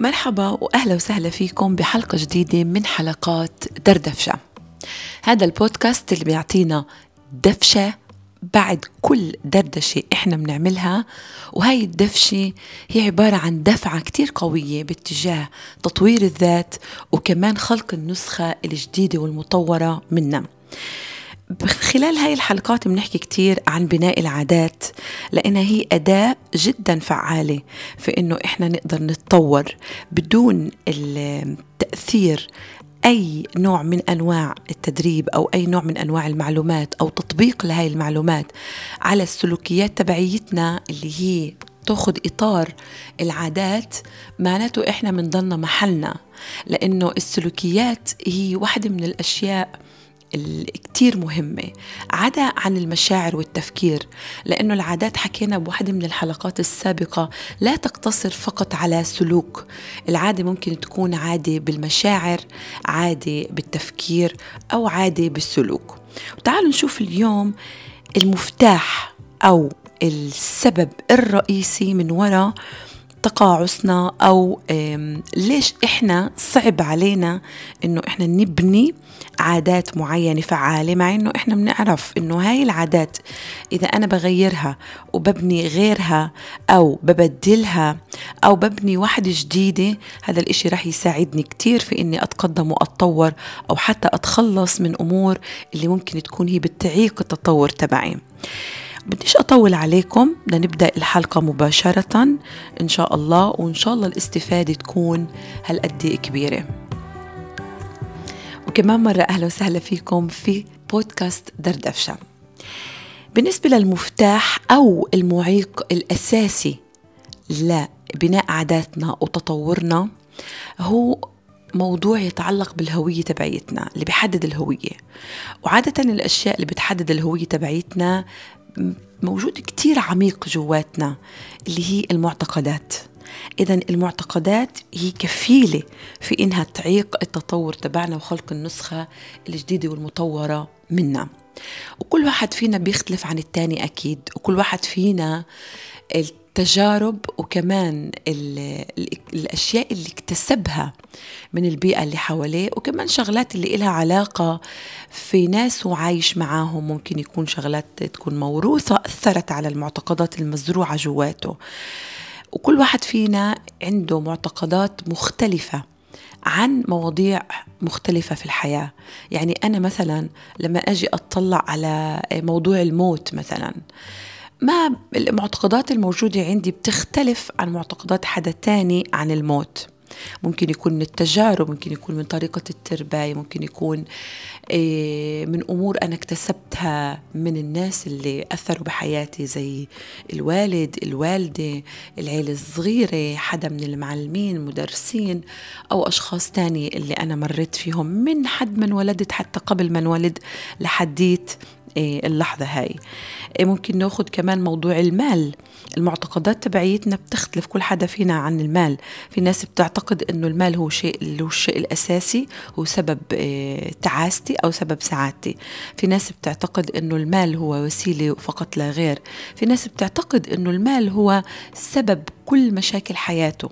مرحبا وأهلا وسهلا فيكم بحلقة جديدة من حلقات دردفشة. هذا البودكاست اللي بيعطينا دفشة بعد كل دردشة إحنا بنعملها وهاي الدفشة هي عبارة عن دفعة كتير قوية باتجاه تطوير الذات وكمان خلق النسخة الجديدة والمطورة منا خلال هاي الحلقات بنحكي كتير عن بناء العادات لأنها هي أداة جدا فعالة في إنه إحنا نقدر نتطور بدون التأثير أي نوع من أنواع التدريب أو أي نوع من أنواع المعلومات أو تطبيق لهي المعلومات على السلوكيات تبعيتنا اللي هي تاخذ إطار العادات معناته إحنا بنضلنا محلنا لأنه السلوكيات هي واحدة من الأشياء كتير مهمة. عدا عن المشاعر والتفكير لأنه العادات حكينا بواحدة من الحلقات السابقة لا تقتصر فقط على سلوك. العادة ممكن تكون عادة بالمشاعر عادة بالتفكير أو عادة بالسلوك. وتعالوا نشوف اليوم المفتاح أو السبب الرئيسي من وراء تقاعسنا أو ليش إحنا صعب علينا إنه إحنا نبني عادات معينة فعالة مع إنه إحنا بنعرف إنه هاي العادات إذا أنا بغيرها وببني غيرها أو ببدلها أو ببني واحدة جديدة هذا الإشي رح يساعدني كتير في إني أتقدم وأتطور أو حتى أتخلص من أمور اللي ممكن تكون هي بتعيق التطور تبعي. بديش أطول عليكم بدنا نبدأ الحلقة مباشرة. إن شاء الله وإن شاء الله الاستفادة تكون هالقد كبيرة. وكمان مرة أهلا وسهلا فيكم في بودكاست دردفشة بالنسبة للمفتاح أو المعيق الأساسي لبناء عاداتنا وتطورنا هو موضوع يتعلق بالهوية تبعيتنا اللي بيحدد الهوية. وعادة الأشياء اللي بتحدد الهوية تبعيتنا موجود كتير عميق جواتنا اللي هي المعتقدات. إذا المعتقدات هي كفيلة في إنها تعيق التطور تبعنا وخلق النسخة الجديدة والمطورة منا. وكل واحد فينا بيختلف عن التاني أكيد وكل واحد فينا التجارب وكمان الأشياء اللي اكتسبها من البيئة اللي حواليه وكمان شغلات اللي إلها علاقة في ناس وعايش معاهم. ممكن يكون شغلات تكون موروثة أثرت على المعتقدات المزروعة جواته. وكل واحد فينا عنده معتقدات مختلفة عن مواضيع مختلفة في الحياة. يعني أنا مثلا لما أجي أطلع على موضوع الموت مثلا ما المعتقدات الموجودة عندي بتختلف عن معتقدات حدا تاني عن الموت. ممكن يكون من التجارب ممكن يكون من طريقة الترباية ممكن يكون إيه، من أمور أنا اكتسبتها من الناس اللي أثروا بحياتي زي الوالد الوالدة العيلة الصغيرة حدا من المعلمين المدرسين أو أشخاص تاني اللي أنا مريت فيهم من حد ما انولدت حتى قبل ما انولد لحديت اللحظة هاي. إيه، ممكن ناخذ كمان موضوع المال. المعتقدات تبعيتنا بتختلف كل حدا فينا عن المال. في ناس بتعتقد إنه المال هو شيء هو الشيء الأساسي هو سبب إيه، تعاستي أو سبب سعادتي. في ناس بتعتقد إنه المال هو وسيلة فقط لا غير. في ناس بتعتقد إنه المال هو سبب كل مشاكل حياته.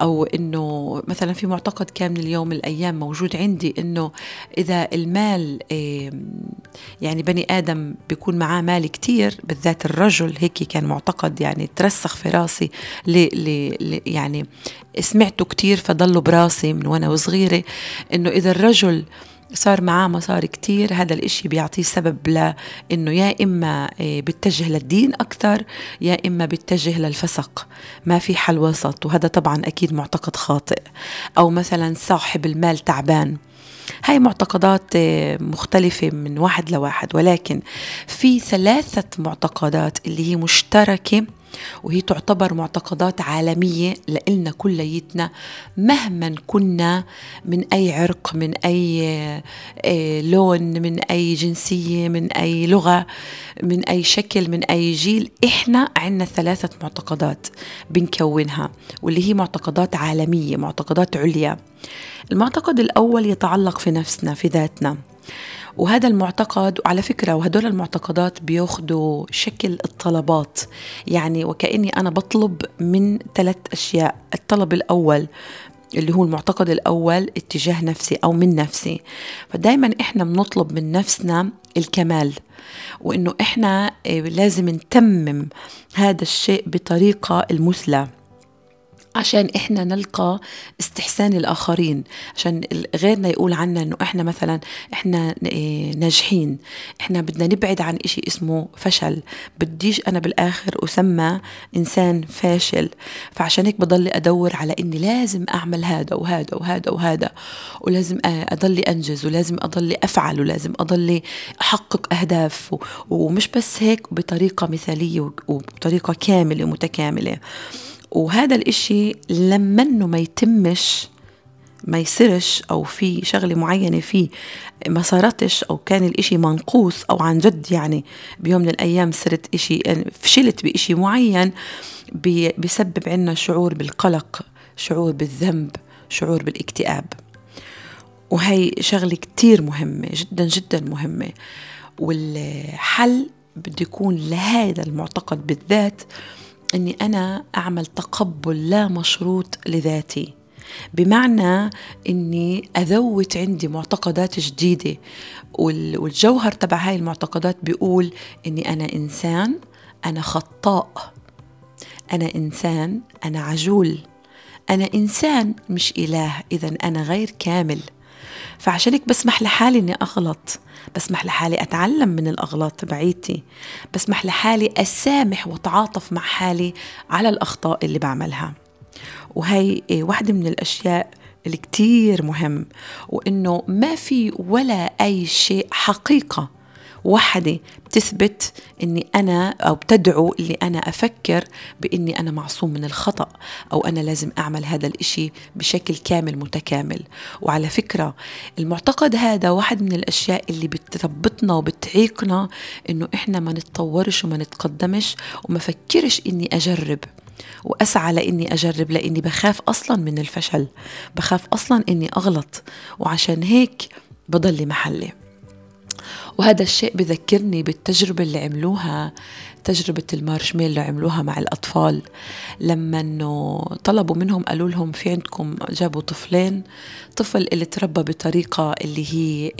أو إنه مثلا في معتقد كان من اليوم الأيام موجود عندي إنه إذا المال يعني بني آدم بيكون معاه مال كتير بالذات الرجل هيك كان معتقد يعني ترسخ في راسي ل ل يعني سمعته كتير فضله براسي من وأنا وصغيرة إنه إذا الرجل صار معاه مصاري كتير. هذا الإشي بيعطيه سبب لأنه يا إما آه، بيتجه للدين أكثر يا إما بيتجه للفسق. ما في حل وسط وهذا طبعا أكيد معتقد خاطئ. أو مثلا صاحب المال تعبان. هاي معتقدات آه، مختلفة من واحد لواحد ولكن في ثلاثة معتقدات اللي هي مشتركة وهي تعتبر معتقدات عالمية لإلنا كليتنا مهما كنا من أي عرق من أي آه، لون من أي جنسية من أي لغة من أي شكل من أي جيل إحنا عندنا ثلاثة معتقدات بنكونها واللي هي معتقدات عالمية معتقدات عليا. المعتقد الأول يتعلق في نفسنا في ذاتنا. وهذا المعتقد وعلى فكرة وهدول المعتقدات بياخدوا شكل الطلبات. يعني وكأني أنا بطلب من ثلاث أشياء الطلب الأول اللي هو المعتقد الأول اتجاه نفسي أو من نفسي. فدايما إحنا بنطلب من نفسنا الكمال وإنه إحنا آه، لازم نتمم هذا الشيء بطريقة المثلى. عشان إحنا نلقى استحسان الآخرين عشان غيرنا يقول عنا إنه إحنا مثلا إحنا إيه، ناجحين إحنا بدنا نبعد عن إشي اسمه فشل بديش أنا بالآخر أسمى إنسان فاشل. فعشان هيك بضل أدور على إني لازم أعمل هذا وهذا وهذا وهذا ولازم اضل أنجز ولازم اضل أفعل ولازم اضل أحقق أهداف. ومش بس هيك بطريقة مثالية وبطريقة كاملة ومتكاملة. وهذا الإشي لما إنه ما يتمش ما يصيرش أو في شغلة معينة فيه ما صارتش أو كان الإشي منقوص أو عن جد يعني بيوم من الأيام صرت إشي يعني فشلت بإشي معين بيسبب عنا شعور بالقلق شعور بالذنب شعور بالاكتئاب. وهي شغلة كتير مهمة جدا جدا مهمة. والحل بده يكون لهذا المعتقد بالذات إني أنا أعمل تقبل لا مشروط لذاتي. بمعنى إني أذوت عندي معتقدات جديدة والجوهر تبع هاي المعتقدات بيقول إني أنا إنسان أنا خطاء. أنا إنسان أنا عجول. أنا إنسان مش إله اذا أنا غير كامل. فعشان هيك بسمح لحالي إني أغلط. بسمح لحالي أتعلم من الأغلاط تبعيتي. بسمح لحالي أسامح وأتعاطف مع حالي على الأخطاء اللي بعملها. وهي واحدة من الأشياء اللي كتير مهم وإنه ما في ولا أي شيء حقيقة وحدة بتثبت إني أنا أو بتدعو اللي أنا أفكر بإني أنا معصوم من الخطأ أو أنا لازم أعمل هذا الإشي بشكل كامل متكامل. وعلى فكرة المعتقد هذا واحد من الأشياء اللي بتربطنا وبتعيقنا إنه إحنا ما نتطورش وما نتقدمش وما فكرش إني أجرب. وأسعى لإني أجرب لإني بخاف أصلا من الفشل بخاف أصلا إني أغلط. وعشان هيك بضل محلي. وهذا الشيء بذكرني بالتجربة اللي عملوها تجربة المارشميل اللي عملوها مع الأطفال لما أنه طلبوا منهم قالوا لهم في عندكم جابوا طفلين طفل اللي تربى بطريقة اللي هي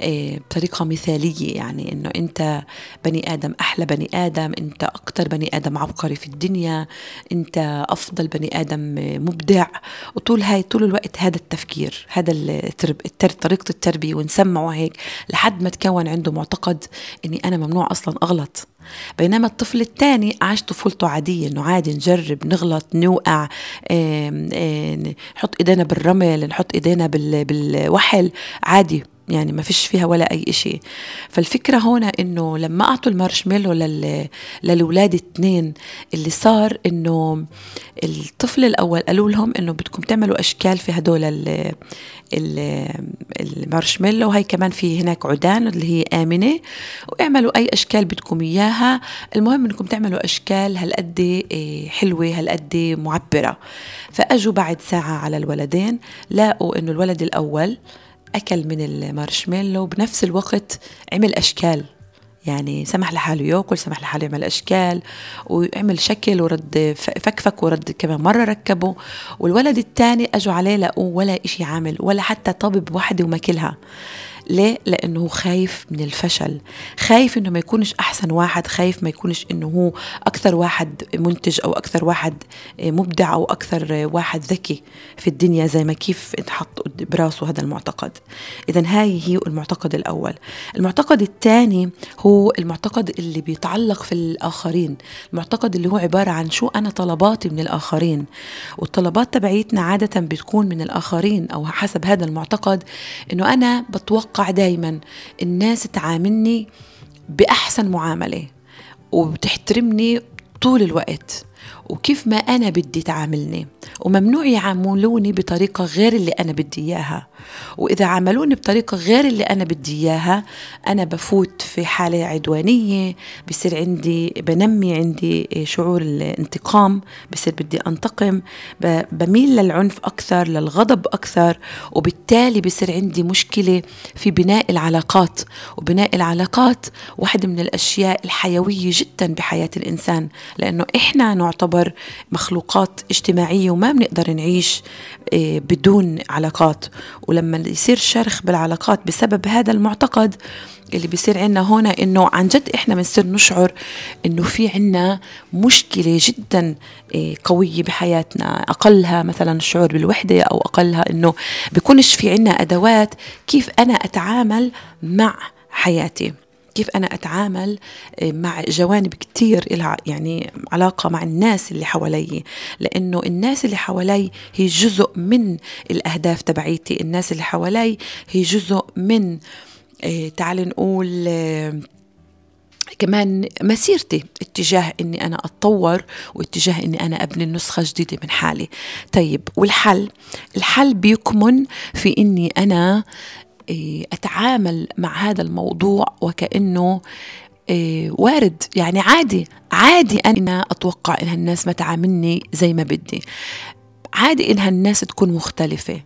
إيه، بطريقة مثالية يعني إنه أنت بني آدم أحلى بني آدم أنت أكتر بني آدم عبقري في الدنيا أنت أفضل بني آدم مبدع. وطول هاي طول الوقت هذا التفكير هذا الترب طريقة التربية ونسمعه هيك لحد ما تكون عنده معتقد إني أنا ممنوع أصلا أغلط. بينما الطفل الثاني عاش طفولته عادية إنه عادي نجرب نغلط نوقع نحط إيدينا بالرمل نحط إيدينا بالوحل عادي. يعني ما فيش فيها ولا أي إشي. فالفكرة هنا إنه لما أعطوا المارشميلو لل... للولاد اثنين اللي صار إنه الطفل الأول قالوا لهم إنه بدكم تعملوا أشكال في هدول ال... ال... المارشميلو. وهي كمان في هناك عيدان اللي هي آمنة. واعملوا أي أشكال بدكم إياها. المهم إنكم تعملوا أشكال هالقد إيه، حلوة هالقد معبرة. فأجوا بعد ساعة على الولدين لاقوا إنه الولد الأول أكل من المارشميلو بنفس الوقت عمل أشكال. يعني سمح لحاله يأكل سمح لحاله يعمل أشكال ويعمل شكل ورد فكفك ورد كمان مرة ركبه. والولد الثاني أجوا عليه لقوه ولا إشي عامل ولا حتى طبب وحده وماكلها. ليه؟ لأنه خايف من الفشل. خايف أنه ما يكونش أحسن واحد خايف ما يكونش أنه هو أكثر واحد منتج أو أكثر واحد مبدع أو أكثر واحد ذكي في الدنيا زي ما كيف انحط براسه هذا المعتقد. إذا هاي هي المعتقد الأول. المعتقد الثاني هو المعتقد اللي بيتعلق في الآخرين. المعتقد اللي هو عبارة عن شو أنا طلباتي من الآخرين. والطلبات تبعيتنا عادة بتكون من الآخرين أو حسب هذا المعتقد أنه أنا بتوقع بتوقع دايما. الناس تعاملني بأحسن معاملة وبتحترمني طول الوقت. وكيف ما أنا بدي تعاملني وممنوع يعاملوني بطريقة غير اللي أنا بدي إياها. وإذا عاملوني بطريقة غير اللي أنا بدي إياها أنا بفوت في حالة عدوانية بصير عندي بنمي عندي شعور الانتقام بصير بدي أنتقم بميل للعنف أكثر للغضب أكثر وبالتالي بصير عندي مشكلة في بناء العلاقات. وبناء العلاقات واحدة من الأشياء الحيوية جدا بحياة الإنسان لأنه إحنا نعتبر مخلوقات اجتماعية وما بنقدر نعيش آه، بدون علاقات. ولما يصير شرخ بالعلاقات بسبب هذا المعتقد اللي بيصير عنا هنا إنه عن جد إحنا بنصير نشعر إنه في عنا مشكلة جدا آه، قوية بحياتنا. أقلها مثلا الشعور بالوحدة أو أقلها إنه بيكونش في عنا أدوات كيف أنا أتعامل مع حياتي. كيف أنا أتعامل آه، مع جوانب كتير لها يعني علاقة مع الناس اللي حوالي. لأنه الناس اللي حوالي هي جزء من الأهداف تبعيتي. الناس اللي حوالي هي جزء من آه، تعال نقول آه، كمان مسيرتي اتجاه إني أنا أتطور واتجاه إني أنا أبني النسخه جديدة من حالي. طيب والحل؟ الحل بيكمن في إني أنا إيه، أتعامل مع هذا الموضوع وكأنه إيه، وارد. يعني عادي عادي أنا أتوقع ان الناس ما تعاملني زي ما بدي. عادي إنها الناس تكون مختلفة.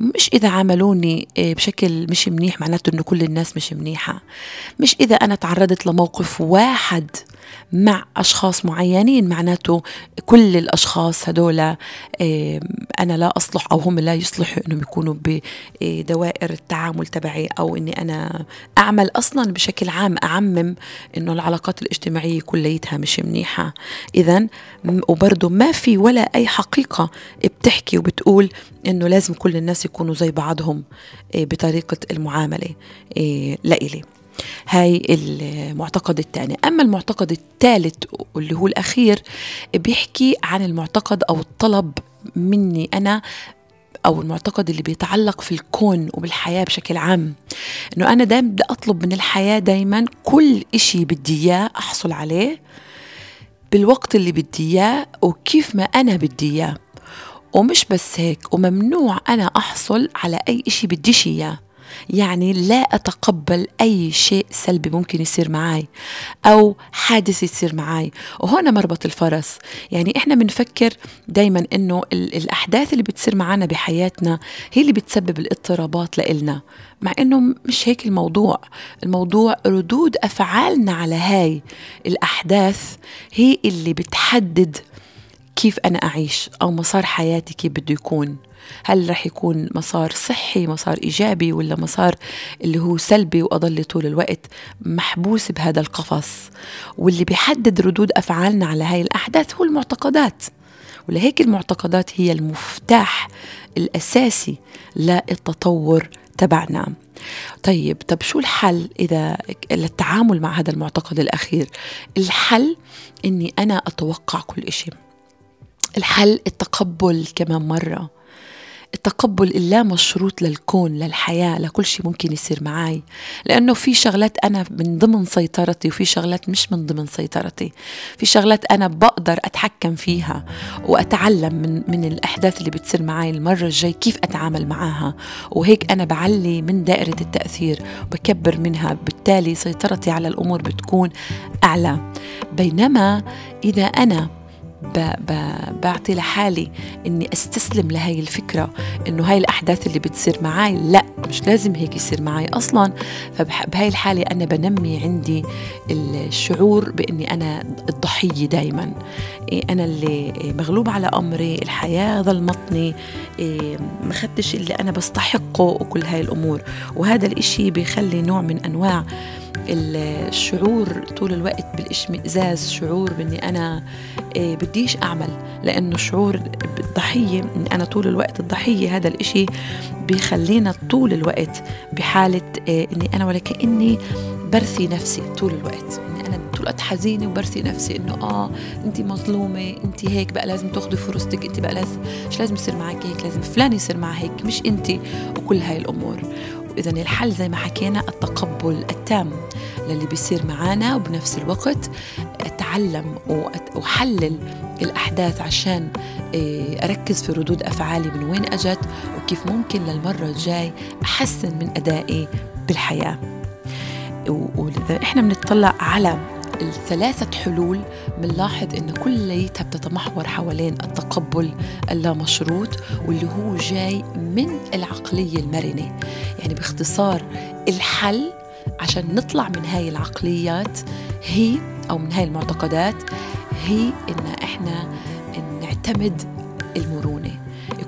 مش إذا عاملوني إيه، بشكل مش منيح معناته إنه كل الناس مش منيحة. مش إذا أنا تعرضت لموقف واحد مع أشخاص معينين معناته كل الأشخاص هدول أنا لا أصلح أو هم لا يصلحوا أنهم يكونوا بدوائر التعامل تبعي أو أني أنا أعمل أصلا بشكل عام أعمم أنه العلاقات الاجتماعية كليتها مش منيحة. إذا وبرضه ما في ولا أي حقيقة بتحكي وبتقول أنه لازم كل الناس يكونوا زي بعضهم بطريقة المعاملة لإلي. هاي المعتقد الثاني أما المعتقد الثالث واللي هو الأخير بيحكي عن المعتقد أو الطلب مني أنا أو المعتقد اللي بيتعلق في الكون وبالحياة بشكل عام. إنه أنا دايما بدي أطلب من الحياة دايما كل إشي بدي إياه أحصل عليه بالوقت اللي بدي إياه وكيف ما أنا بدي إياه. ومش بس هيك وممنوع أنا أحصل على أي إشي بديش إياه. يعني لا أتقبل أي شيء سلبي ممكن يصير معي أو حادث يصير معي وهنا مربط الفرس. يعني إحنا بنفكر دايما إنه الأحداث اللي بتصير معنا بحياتنا هي اللي بتسبب الاضطرابات لإلنا. مع إنه مش هيك الموضوع. الموضوع ردود أفعالنا على هاي الأحداث هي اللي بتحدد كيف أنا أعيش أو مسار حياتي كيف بده يكون؟ هل رح يكون مسار صحي مسار إيجابي ولا مسار اللي هو سلبي وأضل طول الوقت محبوس بهذا القفص؟ واللي بيحدد ردود أفعالنا على هاي الأحداث هو المعتقدات. ولهيك المعتقدات هي المفتاح الأساسي للتطور تبعنا. طيب طب شو الحل إذا للتعامل مع هذا المعتقد الأخير؟ الحل إني أنا أتوقع كل إشي. الحل التقبل كمان مرة. التقبل اللا مشروط للكون للحياة لكل شيء ممكن يصير معي لأنه في شغلات أنا من ضمن سيطرتي وفي شغلات مش من ضمن سيطرتي. في شغلات أنا بقدر أتحكم فيها وأتعلم من, من الأحداث اللي بتصير معي المرة الجاي كيف أتعامل معها وهيك أنا بعلي من دائرة التأثير وبكبر منها. بالتالي سيطرتي على الأمور بتكون أعلى. بينما إذا أنا بعطي لحالي إني أستسلم لهي الفكرة إنه هاي الأحداث اللي بتصير معي لا مش لازم هيك يصير معي أصلا. فبهاي الحالة أنا بنمي عندي الشعور بإني أنا الضحية دائما إيه، أنا اللي مغلوب على أمري الحياة ظلمتني إيه، ما خدتش اللي أنا بستحقه وكل هاي الأمور. وهذا الإشي بيخلي نوع من أنواع الشعور طول الوقت بالإشمئزاز شعور بإني أنا إيه، بديش أعمل لأنه شعور بالضحيه اني أنا طول الوقت الضحية هذا الإشي بيخلينا طول الوقت بحالة إيه، إني أنا ولا كأني برثي نفسي طول الوقت. إني أنا طول الوقت حزينة وبرثي نفسي إنه آه أنت مظلومة أنت هيك بقى لازم تاخذي فرصتك أنت بقى لازم مش لازم يصير معك هيك لازم فلان يصير معها هيك مش أنت وكل هاي الأمور. إذا الحل زي ما حكينا التقبل التام للي بيصير معانا وبنفس الوقت أتعلم وأحلل الأحداث عشان إيه، أركز في ردود أفعالي من وين أجت وكيف ممكن للمرة الجاي أحسن من أدائي بالحياة. وإذا إحنا بنطلع على الثلاثة حلول بنلاحظ إن كليتها بتتمحور حوالين التقبل اللامشروط واللي هو جاي من العقلية المرنة. يعني باختصار الحل عشان نطلع من هاي العقليات هي أو من هاي المعتقدات هي إن إحنا نعتمد المرونة.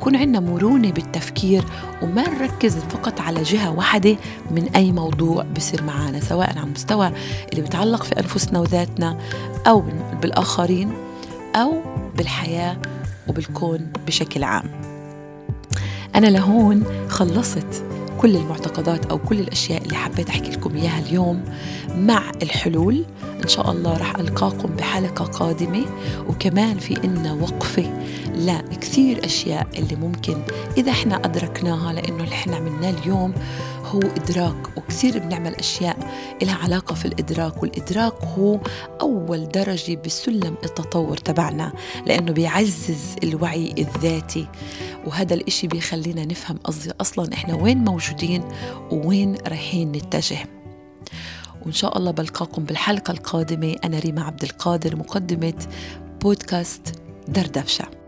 يكون عندنا مرونة بالتفكير وما نركز فقط على جهة واحدة من أي موضوع بصير معنا سواء على المستوى اللي بيتعلق في أنفسنا وذاتنا أو بالآخرين أو بالحياة وبالكون بشكل عام. أنا لهون خلصت كل المعتقدات أو كل الأشياء اللي حبيت أحكي لكم إياها اليوم مع الحلول. إن شاء الله رح ألقاكم بحلقة قادمة. وكمان في إنا وقفة لا كثير أشياء اللي ممكن إذا إحنا أدركناها لأنه اللي إحنا عملناه اليوم هو إدراك وكثير بنعمل أشياء لها علاقة في الإدراك والإدراك هو أول درجة بسلم التطور تبعنا لأنه بيعزز الوعي الذاتي وهذا الإشي بيخلينا نفهم قصدي أصلا إحنا وين موجودين ووين رايحين نتجه. وإن شاء الله بلقاكم بالحلقة القادمة. أنا ريما عبد القادر مقدمة بودكاست دردفشة.